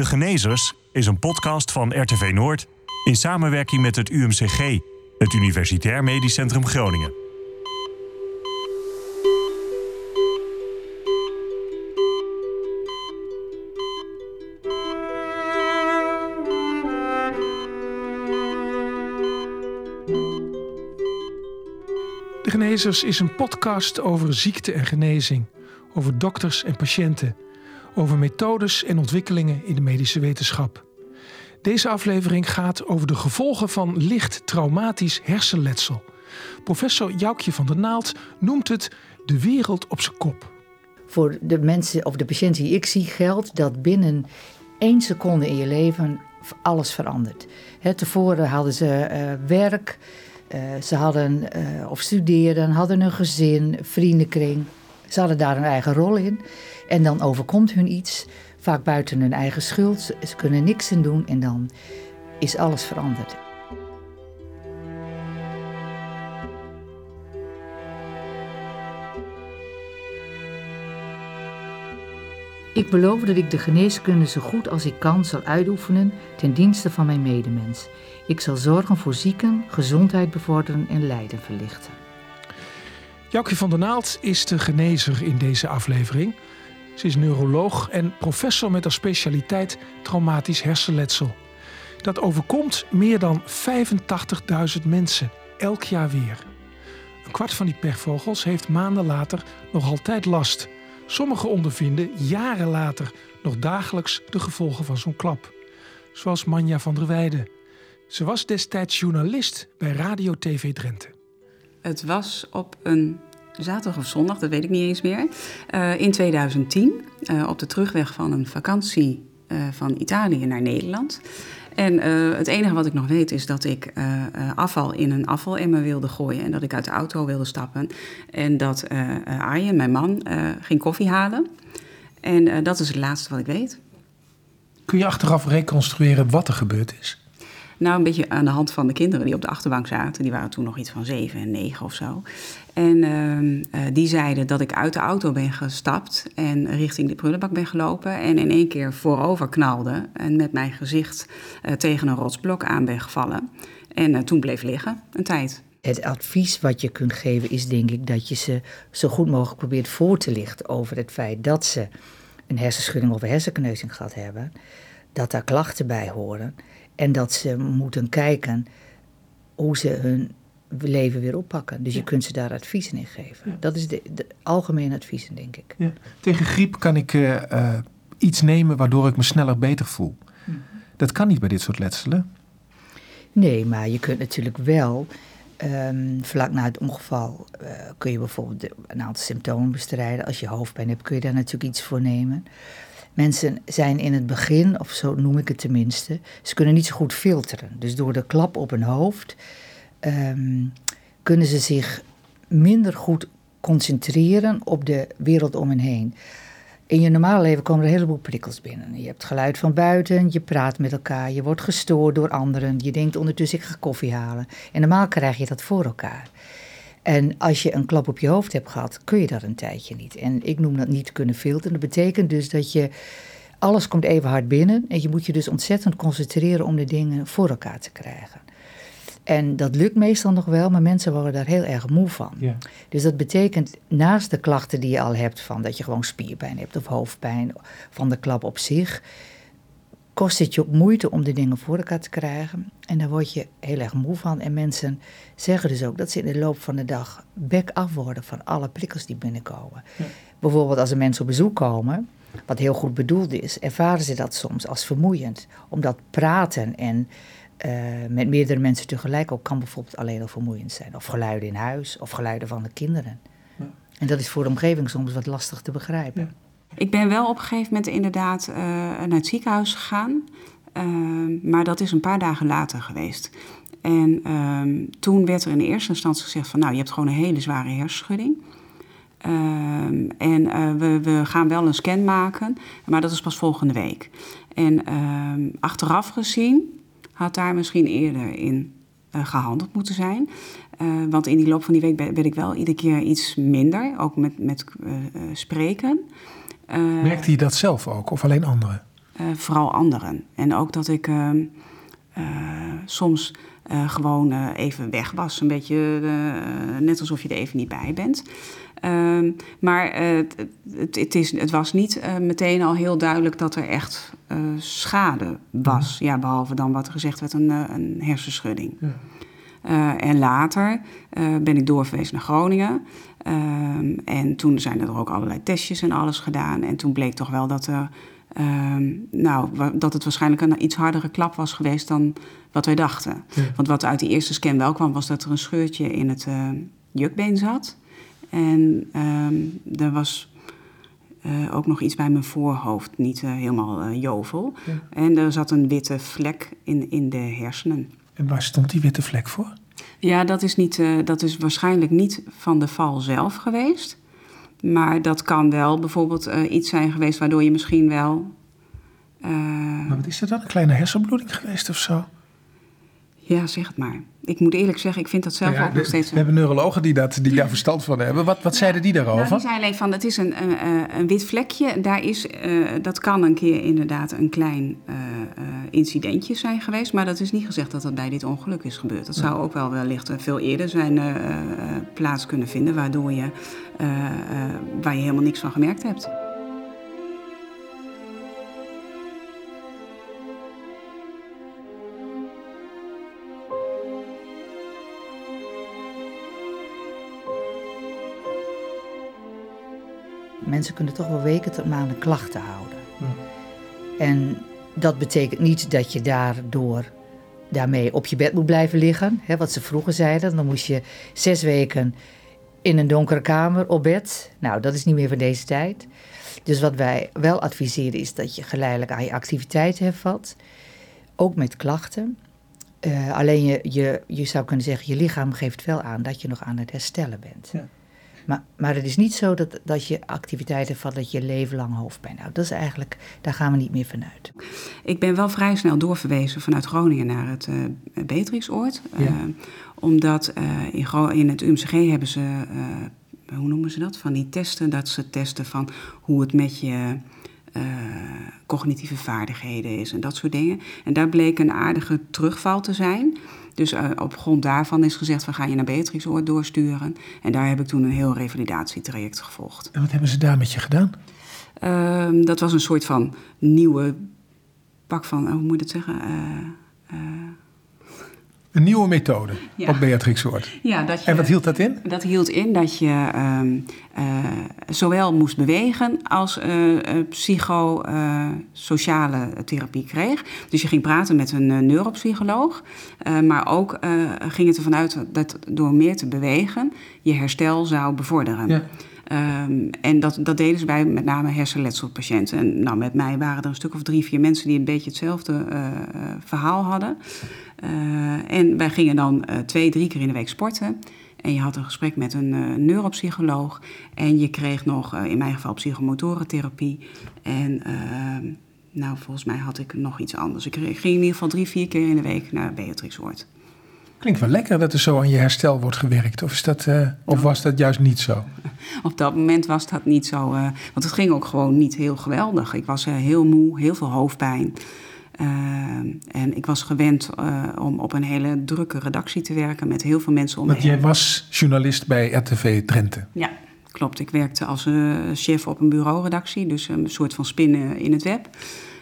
De Genezers is een podcast van RTV Noord in samenwerking met het UMCG, het Universitair Medisch Centrum Groningen. De Genezers is een podcast over ziekte en genezing, over dokters en patiënten, over methodes en ontwikkelingen in de medische wetenschap. Deze aflevering gaat over de gevolgen van licht traumatisch hersenletsel. Professor Joukje van der Naald noemt het de wereld op zijn kop. Voor de mensen of de patiënten die ik zie geldt dat binnen één seconde in je leven alles verandert. He, tevoren hadden ze uh, werk, uh, ze hadden uh, of studeerden, hadden een gezin, vriendenkring. Ze hadden daar een eigen rol in. En dan overkomt hun iets, vaak buiten hun eigen schuld. Ze kunnen niks in doen en dan is alles veranderd. Ik beloof dat ik de geneeskunde zo goed als ik kan zal uitoefenen ten dienste van mijn medemens. Ik zal zorgen voor zieken, gezondheid bevorderen en lijden verlichten. Joukje van der Naald is de genezer in deze aflevering. Ze is neuroloog en professor met als specialiteit traumatisch hersenletsel. Dat overkomt meer dan 85.000 mensen elk jaar weer. Een kwart van die pechvogels heeft maanden later nog altijd last. Sommigen ondervinden jaren later nog dagelijks de gevolgen van zo'n klap. Zoals Manja van der Weijden. Ze was destijds journalist bij Radio TV Drenthe. Het was op een zaterdag of zondag, dat weet ik niet eens meer, uh, in 2010, uh, op de terugweg van een vakantie uh, van Italië naar Nederland. En het enige wat ik nog weet is dat ik afval in een afvalemmer wilde gooien en dat ik uit de auto wilde stappen. En dat Arjen, mijn man, ging koffie halen. En dat is het laatste wat ik weet. Kun je achteraf reconstrueren wat er gebeurd is? Nou, een beetje aan de hand van de kinderen die op de achterbank zaten. Die waren toen nog iets van zeven en negen of zo. En uh, die zeiden dat ik uit de auto ben gestapt en richting de prullenbak ben gelopen. En in één keer voorover knalde en met mijn gezicht uh, tegen een rotsblok aan ben gevallen. En uh, toen bleef liggen, een tijd. Het advies wat je kunt geven is denk ik dat je ze zo goed mogelijk probeert voor te lichten over het feit dat ze een hersenschudding of een hersenkneuzing gehad hebben. Dat daar klachten bij horen. En dat ze moeten kijken hoe ze hun leven weer oppakken. Dus je kunt ze daar adviezen in geven. Dat is de, de, algemene adviezen, denk ik. Ja. Tegen griep kan ik uh, uh, iets nemen waardoor ik me sneller beter voel. Mm. Dat kan niet bij dit soort letselen. Nee, maar je kunt natuurlijk wel... Um, vlak na het ongeval uh, kun je bijvoorbeeld een aantal symptomen bestrijden. Als je hoofdpijn hebt, kun je daar natuurlijk iets voor nemen. Mensen zijn in het begin, of zo noem ik het tenminste, ze kunnen niet zo goed filteren. Dus door de klap op hun hoofd um, kunnen ze zich minder goed concentreren op de wereld om hen heen. In je normale leven komen er een heleboel prikkels binnen. Je hebt geluid van buiten, je praat met elkaar, je wordt gestoord door anderen. Je denkt ondertussen ik ga koffie halen. En normaal krijg je dat voor elkaar. En als je een klap op je hoofd hebt gehad, kun je dat een tijdje niet. En ik noem dat niet kunnen filteren. Dat betekent dus dat je alles komt even hard binnen en je moet je dus ontzettend concentreren om de dingen voor elkaar te krijgen. En dat lukt meestal nog wel, maar mensen worden daar heel erg moe van. Ja. Dus dat betekent naast de klachten die je al hebt van dat je gewoon spierpijn hebt of hoofdpijn van de klap op zich, kost het je ook moeite om de dingen voor elkaar te krijgen. En daar word je heel erg moe van. En mensen zeggen dus ook dat ze in de loop van de dag bek af worden van alle prikkels die binnenkomen. Ja. Bijvoorbeeld als er mensen op bezoek komen, wat heel goed bedoeld is, ervaren ze dat soms als vermoeiend. Omdat praten en uh, met meerdere mensen tegelijk ook kan bijvoorbeeld alleen al vermoeiend zijn. Of geluiden in huis, of geluiden van de kinderen. Ja. En dat is voor de omgeving soms wat lastig te begrijpen. Ja. Ik ben wel op een gegeven moment inderdaad uh, naar het ziekenhuis gegaan. Uh, maar dat is een paar dagen later geweest. En uh, toen werd er in eerste instantie gezegd van... nou, je hebt gewoon een hele zware hersenschudding. Ehm, en uh, we, we, gaan wel een scan maken, maar dat is pas volgende week. En ehm, achteraf gezien had daar misschien eerder in uh, gehandeld moeten zijn. Want in die loop van die week ben, ben, ik wel iedere keer iets minder, ook met, met spreken. Merkte je dat zelf ook of alleen anderen? vooral anderen. En ook dat ik ehm, soms gewoon even weg was. Een beetje net alsof je er even niet bij bent. Ehm, maar het, het, is, het was niet meteen al heel duidelijk dat er echt schade was. Mhm. Ja, behalve dan wat er gezegd werd, een, een hersenschudding. Ja. Uh, en later uh, ben ik doorverwezen naar Groningen. Um, en toen zijn er ook allerlei testjes en alles gedaan. En toen bleek toch wel dat, er, um, nou, dat het waarschijnlijk een iets hardere klap was geweest dan wat wij dachten. Want wat uit die eerste scan wel kwam, was dat er een scheurtje in het uh, jukbeen zat. En um, er was uh, ook nog iets bij mijn voorhoofd, niet uh, helemaal uh, jovel. Ja. En er zat een witte vlek in, in de hersenen. En waar stond die witte vlek voor? Ja, dat is, niet, uh, dat is waarschijnlijk niet van de val zelf geweest. Maar dat kan wel bijvoorbeeld uh, iets zijn geweest waardoor je misschien wel. Uh... Maar wat is dat dan? Een kleine hersenbloeding geweest of zo? Ja, zeg het maar. Ik moet eerlijk zeggen, ik vind dat zelf ook nog steeds... We hebben neurologen die, dat, die daar verstand van hebben. Wat, wat zeiden die daarover? Nou, die zei alleen van, het is een, een, een wit vlekje. Daar is, uh, dat kan een keer inderdaad een klein uh, incidentje zijn geweest. Maar dat is niet gezegd dat dat bij dit ongeluk is gebeurd. Dat zou ook wel wellicht veel eerder zijn uh, plaats kunnen vinden... waardoor je, waar je helemaal niks van gemerkt hebt. Mensen kunnen toch wel weken tot maanden klachten houden. Ja. En dat betekent niet dat je daardoor daarmee op je bed moet blijven liggen. Hè, wat ze vroeger zeiden, dan moest je zes weken in een donkere kamer op bed. Nou, dat is niet meer van deze tijd. Dus wat wij wel adviseren is dat je geleidelijk aan je activiteit hervat. Ook met klachten. Uh, alleen je, je, je zou kunnen zeggen, je lichaam geeft wel aan dat je nog aan het herstellen bent. Ja. Maar, maar het is niet zo dat, dat je activiteiten van dat je leven lang hoofdpijn houdt. Dat is eigenlijk, daar gaan we niet meer vanuit. Ik ben wel vrij snel doorverwezen vanuit Groningen naar het uh, Beatrixoord. Ja. Uh, omdat uh, in, in, het UMCG hebben ze, hoe noemen ze dat? Van die testen, dat ze testen van hoe het met je cognitieve vaardigheden is en dat soort dingen. En daar bleek een aardige terugval te zijn. Dus uh, op grond daarvan is gezegd, we gaan je naar Beatrixoord doorsturen. En daar heb ik toen een heel revalidatietraject gevolgd. En wat hebben ze daar met je gedaan? Uh, dat was een soort van nieuwe pak van, hoe moet je dat zeggen? Uh, een nieuwe methode ja. op Beatrixoord. Ja, dat je, en wat hield dat in? Dat hield in dat je um, uh, zowel moest bewegen als uh, psychosociale therapie kreeg. Dus je ging praten met een neuropsycholoog. maar ook ging het ervan uit dat door meer te bewegen je herstel zou bevorderen. Ja. Um, en dat, dat deden ze bij met name hersenletselpatiënten. En nou, met mij waren er een stuk of drie, vier mensen die een beetje hetzelfde uh, verhaal hadden. Uh, en wij gingen dan uh, twee, drie keer in de week sporten. En je had een gesprek met een neuropsycholoog. En je kreeg nog, in mijn geval, psychomotorentherapie. En ehm, nou, volgens mij had ik nog iets anders. Ik, ging in ieder geval drie, vier keer in de week naar Beatrix Oort. Klinkt wel lekker dat er zo aan je herstel wordt gewerkt. Of, is dat, uh, of was dat juist niet zo? Op dat moment was dat niet zo. Uh, want het ging ook gewoon niet heel geweldig. Ik was uh, heel moe, heel veel hoofdpijn. en ik was gewend om op een hele drukke redactie te werken met heel veel mensen om me Want jij was journalist bij RTV Drenthe. Ja, klopt. Ik werkte als chef op een bureauredactie. Dus een soort van spinnen in het web.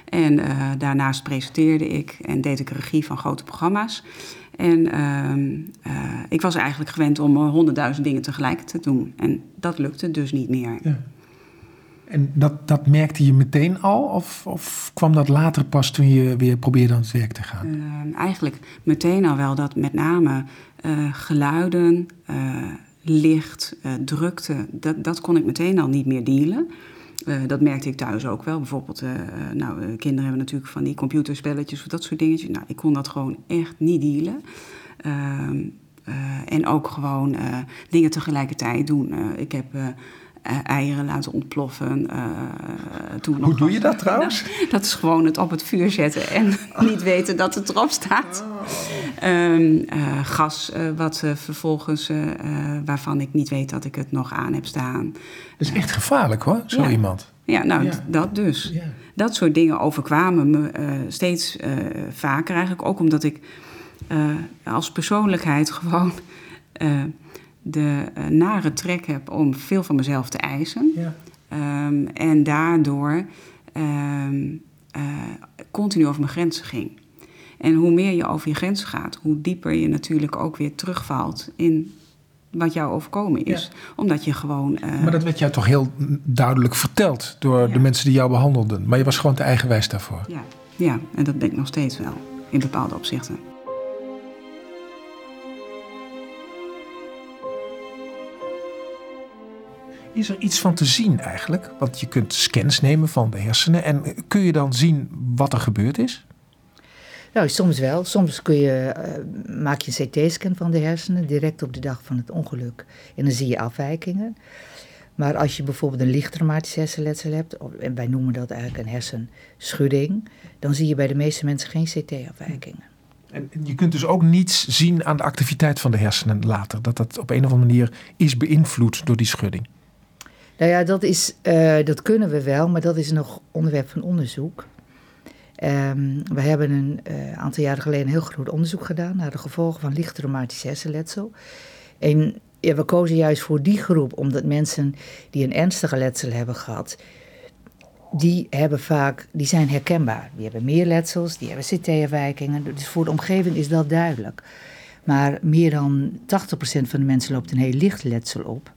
En daarnaast presenteerde ik en deed ik regie van grote programma's. En uh, uh, ik was eigenlijk gewend om honderdduizend dingen tegelijk te doen. En dat lukte dus niet meer. Ja. En dat, dat merkte je meteen al? Of, of kwam dat later pas toen je weer probeerde aan het werk te gaan? Uh, eigenlijk meteen al wel dat met name eh, geluiden, licht, drukte... Dat, dat kon ik meteen al niet meer dealen. Uh, dat merkte ik thuis ook wel. Bijvoorbeeld, uh, nou, kinderen hebben natuurlijk van die computerspelletjes of dat soort dingetjes. Nou, ik kon dat gewoon echt niet dealen. Uh, en ook gewoon dingen tegelijkertijd doen. ik heb eieren laten ontploffen. toen Hoe doe je dat trouwens? dat is gewoon het op het vuur zetten en niet weten dat het erop staat. Um, gas, wat vervolgens, waarvan ik niet weet dat ik het nog aan heb staan. Dat is echt gevaarlijk hoor, zo ja. iemand. Ja, nou, Ja. dat dus. Ja. Dat soort dingen overkwamen me eh, steeds eh, vaker. Eigenlijk ook omdat ik eh, als persoonlijkheid gewoon eh, de eh, nare trek heb om veel van mezelf te eisen. Ja. Ehm, en daardoor ehm, eh, continu over mijn grenzen ging. En hoe meer je over je grenzen gaat, hoe dieper je natuurlijk ook weer terugvalt in wat jou overkomen is. Omdat je gewoon. eh, Maar dat werd jou toch heel duidelijk verteld door de mensen die jou behandelden. Maar je was gewoon te eigenwijs daarvoor. ja, ja, en dat ben ik nog steeds wel in bepaalde opzichten. Is er iets van te zien eigenlijk? Want je kunt scans nemen van de hersenen. En kun je dan zien wat er gebeurd is? Nou, soms wel. Soms kun je, eh, maak je een CT-scan van de hersenen direct op de dag van het ongeluk. En dan zie je afwijkingen. Maar als je bijvoorbeeld een licht traumatisch hersenletsel hebt, of- en wij noemen dat eigenlijk een hersenschudding, dan zie je bij de meeste mensen geen CT-afwijkingen. En je kunt dus ook niets zien aan de activiteit van de hersenen later. Dat dat op een of andere manier is beïnvloed door die schudding. Nou ja, dat, is, eh, dat kunnen we wel, maar dat is nog onderwerp van onderzoek. Ehm, we hebben een eh, aantal jaren geleden een heel groot onderzoek gedaan naar de gevolgen van licht traumatisch hersenletsel. En ja, we kozen juist voor die groep, omdat mensen die een ernstige letsel hebben gehad, die hebben vaak, die zijn herkenbaar. Die hebben meer letsels, die hebben CT-afwijkingen. Dus voor de omgeving is dat duidelijk. Maar meer dan 80% van de mensen loopt een heel licht letsel op.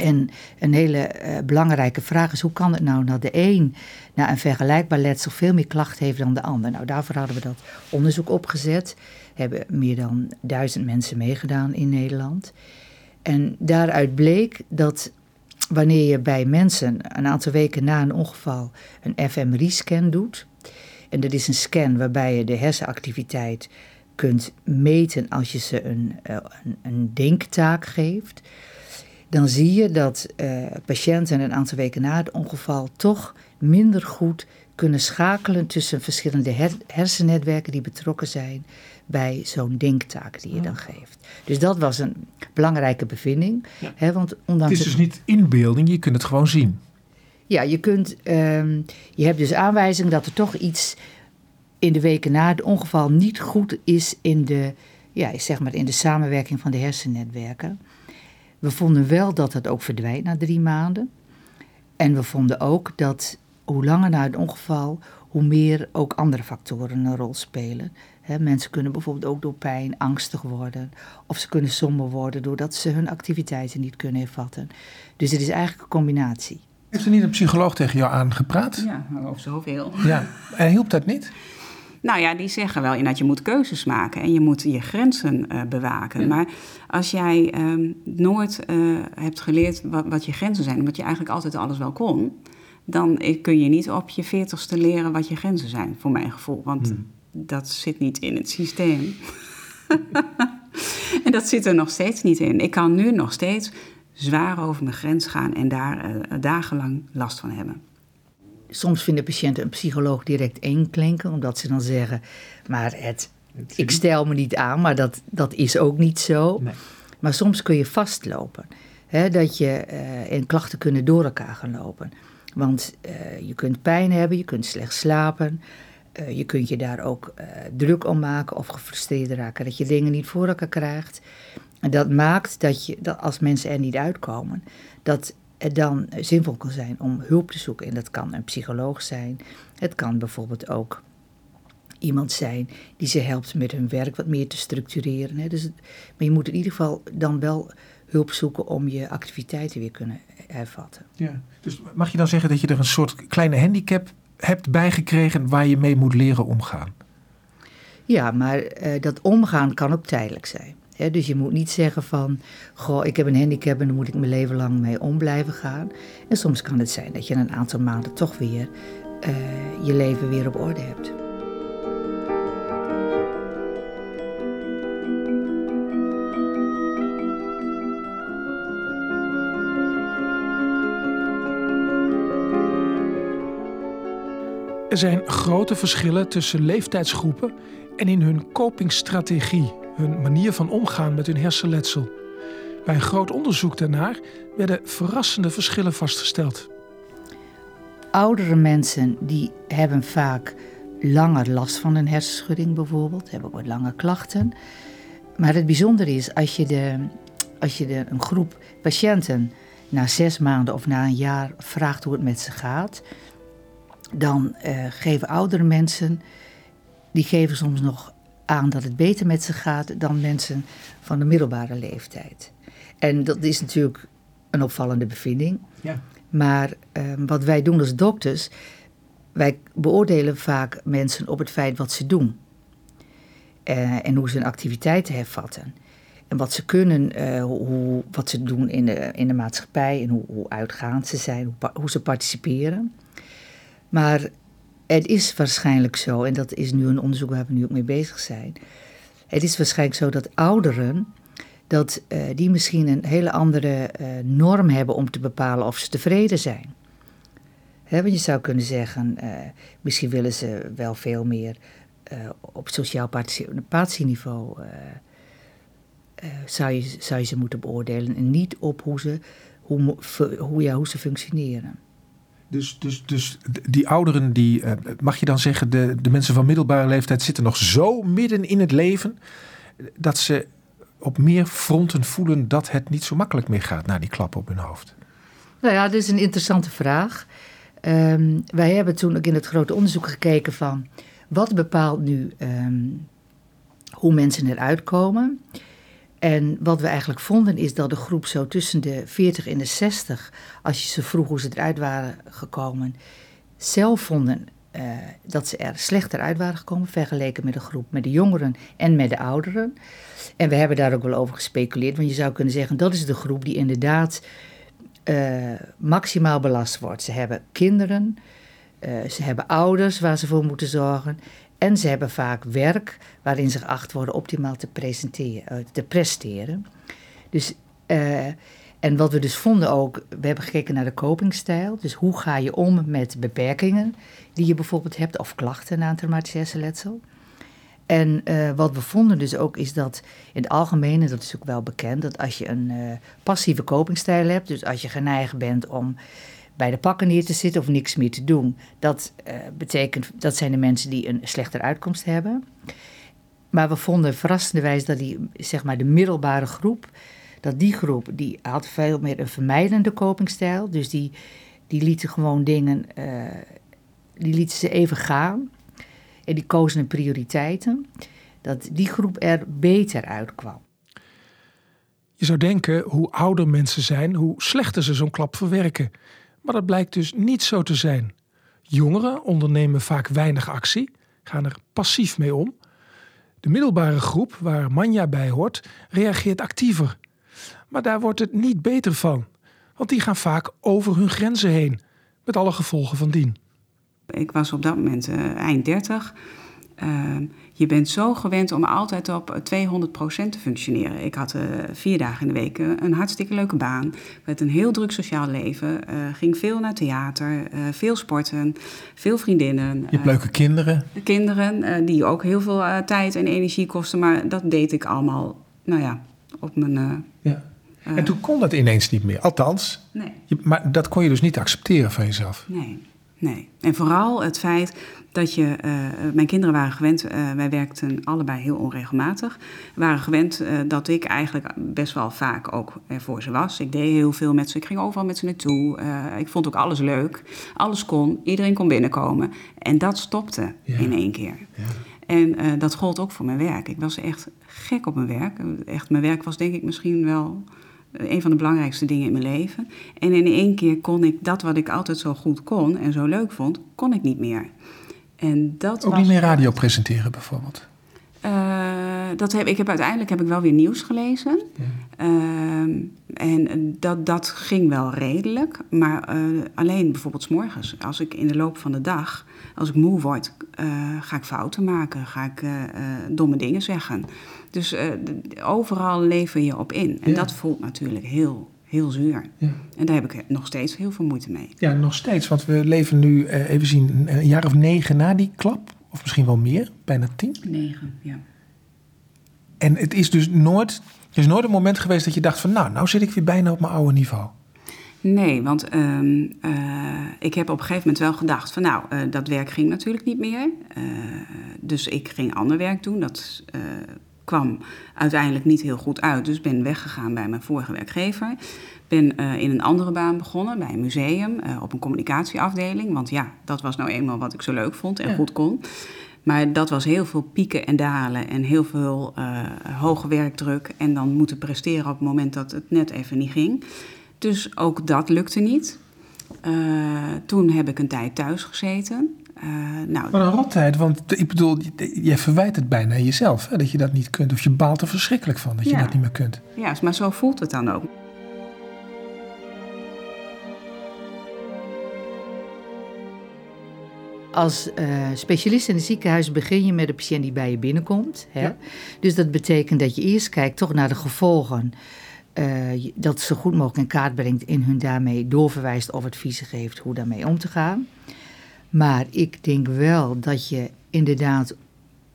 En een hele eh, belangrijke vraag is: hoe kan het nou dat de een na een vergelijkbaar letsel veel meer klachten heeft dan de ander? Nou, daarvoor hadden we dat onderzoek opgezet. Hebben meer dan duizend mensen meegedaan in Nederland. En daaruit bleek dat wanneer je bij mensen een aantal weken na een ongeval een fMRI-scan doet. En dat is een scan waarbij je de hersenactiviteit kunt meten als je ze een, eh, een, een denktaak geeft dan zie je dat eh, patiënten een aantal weken na het ongeval toch minder goed kunnen schakelen tussen verschillende her- hersennetwerken die betrokken zijn bij zo'n denktaak die je dan geeft. Dus dat was een belangrijke bevinding. Hè, want Het ondanks is dus niet inbeelding, je kunt het gewoon zien. ja, je kunt. ehm, je hebt dus aanwijzing dat er toch iets in de weken na het ongeval niet goed is in de, ja, zeg maar in de samenwerking van de hersennetwerken. We vonden wel dat het ook verdwijnt na drie maanden. En we vonden ook dat hoe langer na het ongeval, hoe meer ook andere factoren een rol spelen. Hè, mensen kunnen bijvoorbeeld ook door pijn angstig worden. Of ze kunnen somber worden doordat ze hun activiteiten niet kunnen hervatten. Dus het is eigenlijk een combinatie. Heeft er niet een psycholoog tegen jou aangepraat? Ja, maar over zoveel. Ja. En hielp dat niet? Nou ja, die zeggen wel inderdaad, je moet keuzes maken en je moet je grenzen eh, bewaken. Maar als jij ehm, nooit eh, hebt geleerd wat, wat je grenzen zijn, omdat je eigenlijk altijd alles wel kon, dan eh, kun je niet op je veertigste leren wat je grenzen zijn, voor mijn gevoel. Want dat zit niet in het systeem. en dat zit er nog steeds niet in. Ik kan nu nog steeds zwaar over mijn grens gaan en daar dagenlang last van hebben. Soms vinden patiënten een psycholoog direct eng klinken, omdat ze dan zeggen: Maar het, ik stel me niet aan, maar dat, dat is ook niet zo. Nee. Maar soms kun je vastlopen. Hè, dat je eh, en klachten kunnen door elkaar gaan lopen. Want eh, je kunt pijn hebben, je kunt slecht slapen. eh, je kunt je daar ook eh, druk om maken of gefrustreerd raken dat je dingen niet voor elkaar krijgt. En dat maakt dat, je, dat als mensen er niet uitkomen, dat dan zinvol kan zijn om hulp te zoeken. En dat kan een psycholoog zijn. Het kan bijvoorbeeld ook iemand zijn die ze helpt met hun werk wat meer te structureren. Hè. Dus maar je moet in ieder geval dan wel hulp zoeken om je activiteiten weer kunnen hervatten. Ja. Dus mag je dan zeggen dat je er een soort kleine handicap hebt bijgekregen waar je mee moet leren omgaan? Ja, maar eh, dat omgaan kan ook tijdelijk zijn. Dus je moet niet zeggen van, goh, ik heb een handicap en daar moet ik mijn leven lang mee om blijven gaan. En soms kan het zijn dat je een aantal maanden toch weer eh, je leven weer op orde hebt. Er zijn grote verschillen tussen leeftijdsgroepen en in hun copingstrategie, hun manier van omgaan met hun hersenletsel. Bij een groot onderzoek daarnaar werden verrassende verschillen vastgesteld. oudere mensen die hebben vaak langer last van een hersenschudding bijvoorbeeld, hebben ook lange klachten. Maar het bijzondere is, als je, de, als je de, een groep patiënten na zes maanden of na een jaar vraagt hoe het met ze gaat, dan uh, geven oudere mensen, die geven soms nog aan dat het beter met ze gaat dan mensen van de middelbare leeftijd. En dat is natuurlijk een opvallende bevinding. Ja. Maar uh, wat wij doen als dokters, wij beoordelen vaak mensen op het feit wat ze doen. Uh, en hoe ze hun activiteiten hervatten. En wat ze kunnen, uh, hoe, wat ze doen in de, in de maatschappij en hoe, hoe uitgaand ze zijn, hoe, hoe ze participeren. Maar het is waarschijnlijk zo, en dat is nu een onderzoek waar we nu ook mee bezig zijn. Het is waarschijnlijk zo dat ouderen, dat uh, die misschien een hele andere uh, norm hebben om te bepalen of ze tevreden zijn. Want je zou kunnen zeggen, uh, misschien willen ze wel veel meer op sociaal participatieniveau. zou, je, zou je ze moeten beoordelen en niet op hoe ze, hoe, hoe, hoe ze functioneren. Dus, dus, dus die ouderen, die, uh, mag je dan zeggen, de, de mensen van middelbare leeftijd zitten nog zo midden in het leven dat ze op meer fronten voelen dat het niet zo makkelijk meer gaat na die klap op hun hoofd? Nou ja, dat is een interessante vraag. Um, wij hebben toen ook in het grote onderzoek gekeken van wat bepaalt nu um, hoe mensen eruit komen. En wat we eigenlijk vonden is dat de groep zo tussen de 40 en de 60, als je ze vroeg hoe ze eruit waren gekomen, zelf vonden uh, dat ze er slechter uit waren gekomen vergeleken met de groep met de jongeren en met de ouderen. En we hebben daar ook wel over gespeculeerd, want je zou kunnen zeggen dat is de groep die inderdaad uh, maximaal belast wordt. Ze hebben kinderen, uh, ze hebben ouders waar ze voor moeten zorgen en ze hebben vaak werk waarin ze geacht worden optimaal te, presenteren, eh, te presteren. Dus, uh, en wat we dus vonden ook, we hebben gekeken naar de copingstijl. Dus hoe ga je om met beperkingen die je bijvoorbeeld hebt of klachten na een traumatisch hersenletsel. En uh, wat we vonden dus ook is dat in het algemeen, en dat is ook wel bekend, dat als je een passieve copingstijl hebt, dus als je geneigd bent om bij de pakken neer te zitten of niks meer te doen. Dat uh, betekent, dat zijn de mensen die een slechter uitkomst hebben. Maar we vonden verrassenderwijs dat die, zeg maar, de middelbare groep, dat die groep, die had veel meer een vermijdende copingstijl. Dus die, die lieten gewoon dingen, uh, die lieten ze even gaan. En die kozen hun prioriteiten. Dat die groep er beter uitkwam. Je zou denken, hoe ouder mensen zijn, hoe slechter ze zo'n klap verwerken. Maar dat blijkt dus niet zo te zijn. Jongeren ondernemen vaak weinig actie, gaan er passief mee om. De middelbare groep, waar Manja bij hoort, reageert actiever. Maar daar wordt het niet beter van, want die gaan vaak over hun grenzen heen, met alle gevolgen van dien. Ik was op dat moment uh, eind 30. Uh, je bent zo gewend om altijd op 200% te functioneren. Ik had uh, vier dagen in de week een hartstikke leuke baan. Met een heel druk sociaal leven. Uh, ging veel naar theater, uh, veel sporten, veel vriendinnen. Je hebt leuke kinderen. Kinderen, die ook heel veel tijd en energie kosten. Maar dat deed ik allemaal, nou ja, op mijn... ja. en toen kon dat ineens niet meer. Althans, nee. Je, maar dat kon je dus niet accepteren van jezelf. Nee, nee. En vooral het feit dat je, uh, mijn kinderen waren gewend, uh, wij werkten allebei heel onregelmatig, waren gewend uh, dat ik eigenlijk best wel vaak ook voor ze was. Ik deed heel veel met ze, ik ging overal met ze naartoe. ik vond ook alles leuk, alles kon, iedereen kon binnenkomen. En dat stopte ja. in één keer. Ja. En dat gold ook voor mijn werk. Ik was echt gek op mijn werk. Echt, mijn werk was denk ik misschien wel een van de belangrijkste dingen in mijn leven. En in één keer kon ik dat wat ik altijd zo goed kon en zo leuk vond, kon ik niet meer. En dat Ook was, niet meer radio presenteren bijvoorbeeld? Uh, dat heb, ik heb, uiteindelijk heb ik wel weer nieuws gelezen. Ja. Uh, en dat, dat ging wel redelijk. Maar uh, alleen bijvoorbeeld s morgens. Als ik in de loop van de dag, als ik moe word, ga ik fouten maken. Ga ik domme dingen zeggen. Dus overal lever je op in. En ja. dat voelt natuurlijk heel heel zuur. Ja. En daar heb ik nog steeds heel veel moeite mee. Ja, nog steeds. Want we leven nu, uh, even zien, een jaar of negen na die klap. Of misschien wel meer, bijna tien. Negen, ja. En het is dus nooit, er is nooit een moment geweest dat je dacht van... nou, nou zit ik weer bijna op mijn oude niveau. Nee, want ehm, eh, ik heb op een gegeven moment wel gedacht van nou, eh, dat werk ging natuurlijk niet meer. Eh, dus ik ging ander werk doen. Dat kwam uiteindelijk niet heel goed uit. Dus ben weggegaan bij mijn vorige werkgever. Ben in een andere baan begonnen, bij een museum, op een communicatieafdeling. Want ja, dat was nou eenmaal wat ik zo leuk vond en goed kon. Maar dat was heel veel pieken en dalen en heel veel hoge werkdruk. En dan moeten presteren op het moment dat het net even niet ging. Dus ook dat lukte niet. Toen heb ik een tijd thuis gezeten. Uh, nou, Wat een rottijd, want ik bedoel, je verwijt het bijna jezelf hè, dat je dat niet kunt. Of je baalt er verschrikkelijk van dat je dat niet meer kunt. Ja, maar zo voelt het dan ook. Als uh, specialist in het ziekenhuis begin je met de patiënt die bij je binnenkomt. Hè? Ja. Dus dat betekent dat je eerst kijkt toch naar de gevolgen uh, dat zo goed mogelijk in kaart brengt en hun daarmee doorverwijst of adviezen geeft hoe daarmee om te gaan. Maar ik denk wel dat je inderdaad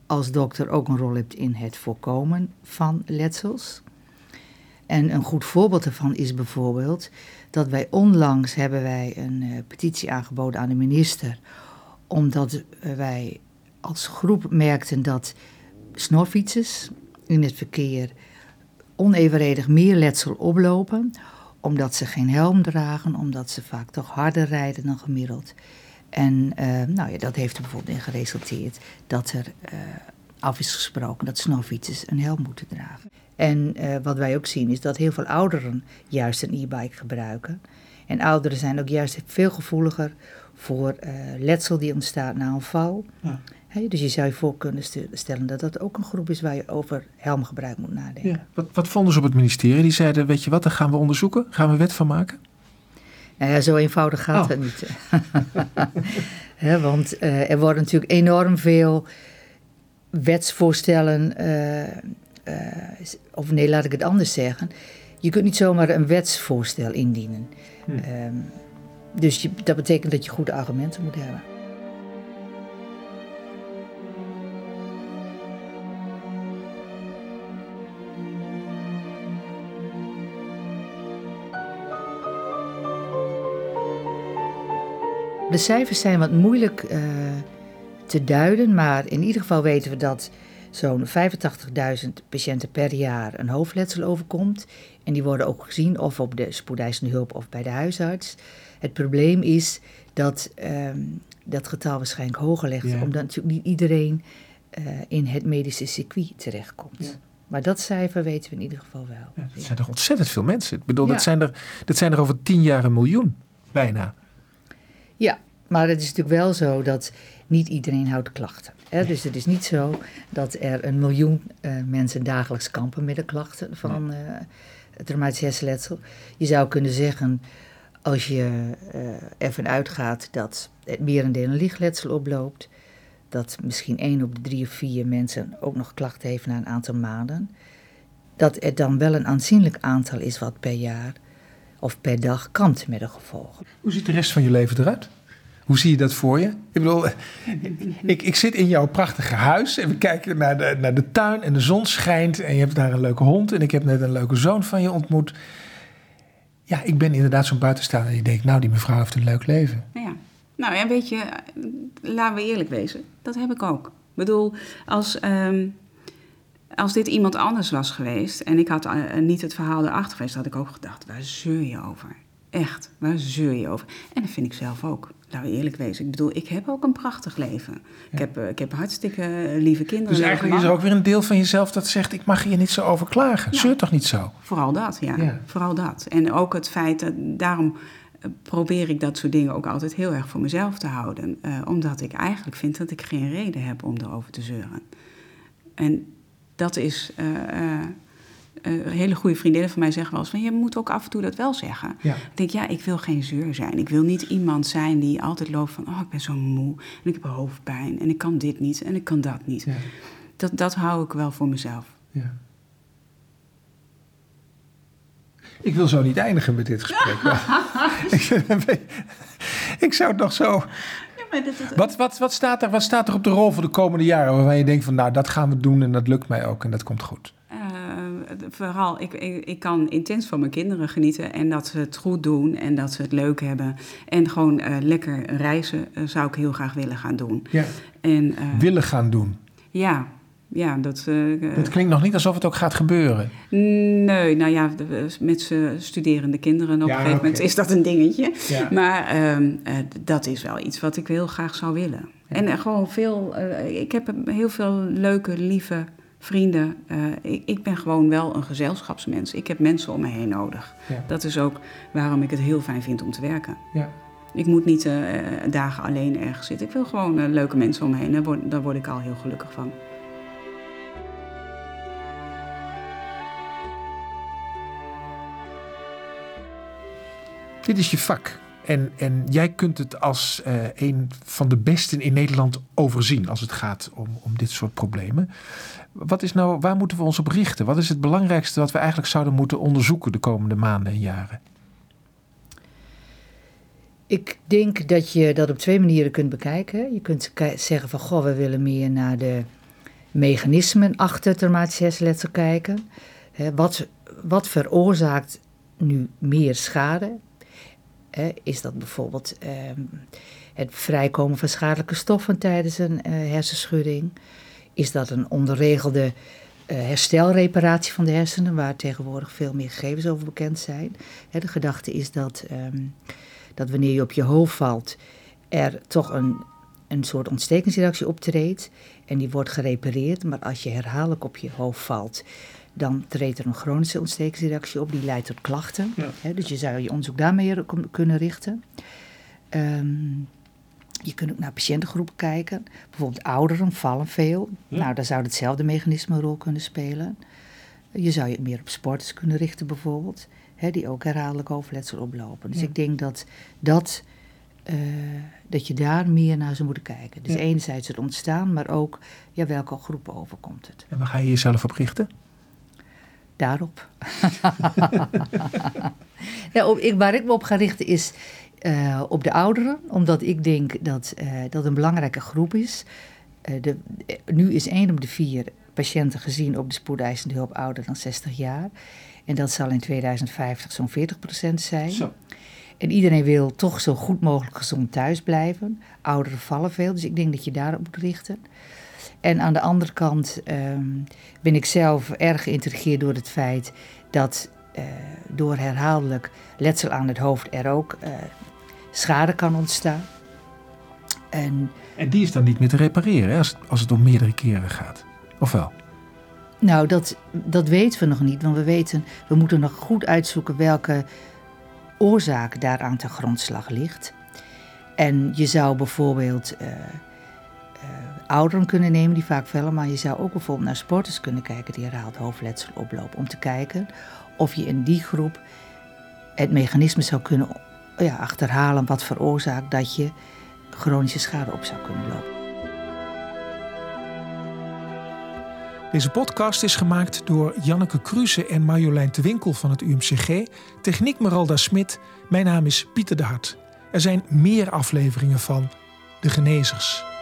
als dokter ook een rol hebt in het voorkomen van letsels. En een goed voorbeeld daarvan is bijvoorbeeld dat wij onlangs hebben wij een uh, petitie aangeboden aan de minister, omdat uh, wij als groep merkten dat snorfietsers in het verkeer onevenredig meer letsel oplopen, omdat ze geen helm dragen, omdat ze vaak toch harder rijden dan gemiddeld. En uh, nou ja, dat heeft er bijvoorbeeld in geresulteerd dat er uh, af is gesproken dat snorfietsers een helm moeten dragen. En uh, wat wij ook zien is dat heel veel ouderen juist een e-bike gebruiken. En ouderen zijn ook juist veel gevoeliger voor letsel die ontstaat na een val. Ja dus je zou je voor kunnen stellen dat dat ook een groep is waar je over helmgebruik moet nadenken. Ja. Wat, wat vonden ze op het ministerie? Die zeiden, weet je wat, daar gaan we onderzoeken. Gaan we wet van maken? Nou ja, zo eenvoudig gaat oh. het niet. want uh, er worden natuurlijk enorm veel wetsvoorstellen... Uh, uh, of nee, laat ik het anders zeggen. Je kunt niet zomaar een wetsvoorstel indienen. Hm. Um, dus je, dat betekent dat je goede argumenten moet hebben. De cijfers zijn wat moeilijk uh, te duiden, maar in ieder geval weten we dat zo'n 85.000 patiënten per jaar een hoofdletsel overkomt. En die worden ook gezien of op de spoedeisende hulp of bij de huisarts. Het probleem is dat um, dat getal waarschijnlijk hoger ligt, omdat natuurlijk niet iedereen uh, in het medische circuit terechtkomt. Ja. Maar dat cijfer weten we in ieder geval wel. Ja, dat zijn toch ontzettend veel mensen. Ik bedoel, dat, zijn er, dat zijn er over tien jaar een miljoen, bijna. Ja, maar het is natuurlijk wel zo dat niet iedereen houdt klachten. Hè? Dus het is niet zo dat er een miljoen uh, mensen dagelijks kampen met de klachten van uh, traumatisch hersenletsel. Je zou kunnen zeggen, als je uh, ervan uitgaat dat het merendeel een lichtletsel oploopt, dat misschien één op de drie of vier mensen ook nog klachten heeft na een aantal maanden, dat er dan wel een aanzienlijk aantal is wat per jaar of per dag kampt met de gevolgen. Hoe ziet de rest van je leven eruit? Hoe zie je dat voor je? Ik bedoel, ik, ik zit in jouw prachtige huis en we kijken naar de, naar de tuin en de zon schijnt en je hebt daar een leuke hond en ik heb net een leuke zoon van je ontmoet. Ja, ik ben inderdaad zo'n buitenstaander en denkt, nou, die mevrouw heeft een leuk leven. Ja, nou ja, weet je, laten we eerlijk wezen, dat heb ik ook. Ik bedoel, als, um, als dit iemand anders was geweest en ik had uh, niet het verhaal erachter geweest, had ik ook gedacht, waar zeur je over? Echt, waar zeur je over? En dat vind ik zelf ook. We eerlijk wezen. Ik bedoel, ik heb ook een prachtig leven. Ik, heb, eh, ik heb hartstikke lieve kinderen. Dus eigenlijk is er ook weer een deel van jezelf dat zegt... ik mag hier niet zo over klagen. Ja. Zeur toch niet zo? Vooral dat, ja. Vooral dat. En ook het feit, dat, daarom eh, probeer ik dat soort dingen ook altijd heel erg voor mezelf te houden. Uh, omdat ik eigenlijk vind dat ik geen reden heb om erover te zeuren. En dat is... Uh, uh, hele goede vriendinnen van mij zeggen wel eens van... je moet ook af en toe dat wel zeggen. Ik denk, ja, ik wil geen zeur zijn. Ik wil niet iemand zijn die altijd loopt van... oh, ik ben zo moe en ik heb hoofdpijn en ik kan dit niet en ik kan dat niet. Ja. Dat, dat hou ik wel voor mezelf. Ja. Ik wil zo niet eindigen met dit gesprek. ik, ik zou het nog zo... Wat, wat, wat, staat er, wat staat er op de rol voor de komende jaren waarvan je denkt van nou dat gaan we doen en dat lukt mij ook en dat komt goed? Vooral, ik, ik, ik, kan intens van mijn kinderen genieten en dat ze het goed doen en dat ze het leuk hebben. En gewoon lekker reizen zou ik heel graag willen gaan doen. Ja. En, willen gaan doen? Ja, ja, dat... Uh, het klinkt nog niet alsof het ook gaat gebeuren. Nee, nou ja, met z'n studerende kinderen op een gegeven moment is dat een dingetje. Maar ehm, eh, dat is wel iets wat ik heel graag zou willen. En gewoon veel... ik heb heel veel leuke, lieve vrienden. Ik, ik, ben gewoon wel een gezelschapsmens. Ik heb mensen om me heen nodig. Dat is ook waarom ik het heel fijn vind om te werken. Ja. Ik moet niet dagen alleen ergens zitten. Ik wil gewoon leuke mensen om me heen. Daar word, daar word ik al heel gelukkig van. Dit is je vak. En, en jij kunt het als uh, een van de besten in Nederland overzien als het gaat om, om dit soort problemen. Wat is nou, waar moeten we ons op richten? Wat is het belangrijkste wat we eigenlijk zouden moeten onderzoeken de komende maanden en jaren? Ik denk dat je dat op twee manieren kunt bekijken. Je kunt zeggen van goh, we willen meer naar de mechanismen achter hersenletsel kijken. Wat, wat veroorzaakt nu meer schade? is dat bijvoorbeeld ehm, het vrijkomen van schadelijke stoffen tijdens een uh, hersenschudding? Is dat een onderregelde uh, herstelreparatie van de hersenen, waar tegenwoordig veel meer gegevens over bekend zijn? de gedachte is dat, ehm, dat wanneer je op je hoofd valt, er toch een, een soort ontstekingsreactie optreedt en die wordt gerepareerd. Maar als je herhaaldelijk op je hoofd valt, dan treedt er een chronische ontstekingsreactie op, die leidt tot klachten. dus je zou je onderzoek daarmee kunnen richten. Ehm, je kunt ook naar patiëntengroepen kijken. Bijvoorbeeld ouderen vallen veel. Nou, daar zou hetzelfde mechanisme een rol kunnen spelen. Je zou je meer op sporters kunnen richten bijvoorbeeld. die ook herhaaldelijk overletsel oplopen. Dus ik denk dat, dat, uh, dat je daar meer naar zou moeten kijken. Dus enerzijds het ontstaan, maar ook ja, welke groepen overkomt het. En waar ga je jezelf op richten? daarop. ja, op, ik, waar ik me op ga richten is uh, op de ouderen, omdat ik denk dat uh, dat een belangrijke groep is. Uh, de, nu is één op de vier patiënten gezien op de spoedeisende hulp ouder dan 60 jaar. En dat zal in 2050 zo'n 40% zijn. Zo. En iedereen wil toch zo goed mogelijk gezond thuis blijven. Ouderen vallen veel, dus ik denk dat je daarop moet richten. En aan de andere kant ehm, ben ik zelf erg geïntrigeerd door het feit dat uh, door herhaaldelijk letsel aan het hoofd er ook uh, schade kan ontstaan. En, en die is dan niet meer te repareren hè, als, het, als het om meerdere keren gaat, of wel? Nou, dat, dat weten we nog niet, want we weten, we moeten nog goed uitzoeken welke oorzaak daaraan ten grondslag ligt. En je zou bijvoorbeeld uh, ouderen kunnen nemen die vaak vellen, maar je zou ook bijvoorbeeld naar sporters kunnen kijken die herhaald hoofdletsel oplopen. Om te kijken of je in die groep het mechanisme zou kunnen ja, achterhalen wat veroorzaakt dat je chronische schade op zou kunnen lopen. Deze podcast is gemaakt door Janneke Kruse en Marjolein de Winkel van het UMCG. Techniek Meralda Smit. Mijn naam is Pieter de Hart. Er zijn meer afleveringen van De Genezers.